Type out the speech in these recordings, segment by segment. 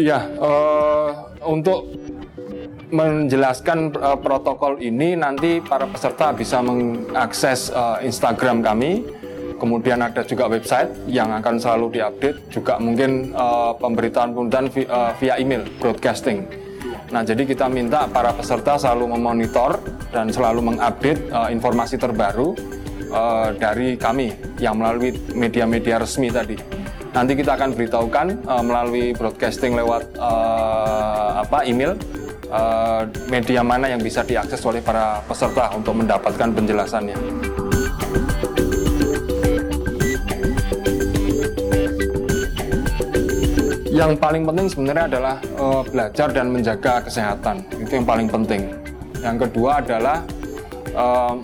Iya, uh, untuk menjelaskan uh, protokol ini nanti para peserta bisa mengakses uh, Instagram kami, kemudian ada juga website yang akan selalu diupdate, juga mungkin uh, pemberitaan pemberitaan via, uh, via email broadcasting. Nah, jadi kita minta para peserta selalu memonitor dan selalu mengupdate uh, informasi terbaru uh, dari kami yang melalui media-media resmi tadi nanti kita akan beritahukan uh, melalui broadcasting lewat uh, apa email uh, media mana yang bisa diakses oleh para peserta untuk mendapatkan penjelasannya. Yang paling penting sebenarnya adalah uh, belajar dan menjaga kesehatan itu yang paling penting. Yang kedua adalah uh,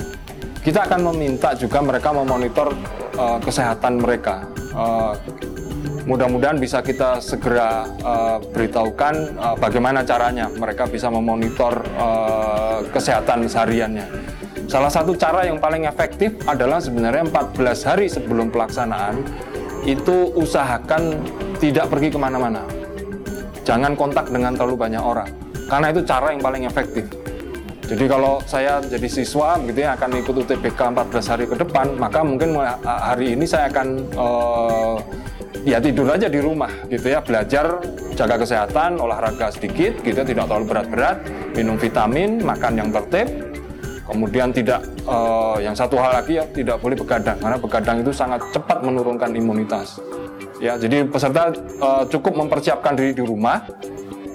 kita akan meminta juga mereka memonitor uh, kesehatan mereka. Uh, mudah-mudahan bisa kita segera uh, beritahukan uh, bagaimana caranya mereka bisa memonitor uh, kesehatan sehariannya. Salah satu cara yang paling efektif adalah sebenarnya 14 hari sebelum pelaksanaan itu usahakan tidak pergi ke mana-mana. Jangan kontak dengan terlalu banyak orang, karena itu cara yang paling efektif. Jadi kalau saya jadi siswa gitu ya akan ikut UTBK 14 hari ke depan, maka mungkin hari ini saya akan uh, ya tidur aja di rumah gitu ya belajar jaga kesehatan olahraga sedikit gitu tidak terlalu berat-berat minum vitamin makan yang tertib kemudian tidak uh, yang satu hal lagi ya tidak boleh begadang karena begadang itu sangat cepat menurunkan imunitas ya jadi peserta uh, cukup mempersiapkan diri di rumah.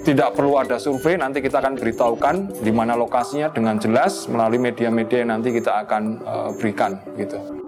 Tidak perlu ada survei nanti kita akan beritahukan di mana lokasinya dengan jelas. Melalui media-media yang nanti kita akan uh, berikan gitu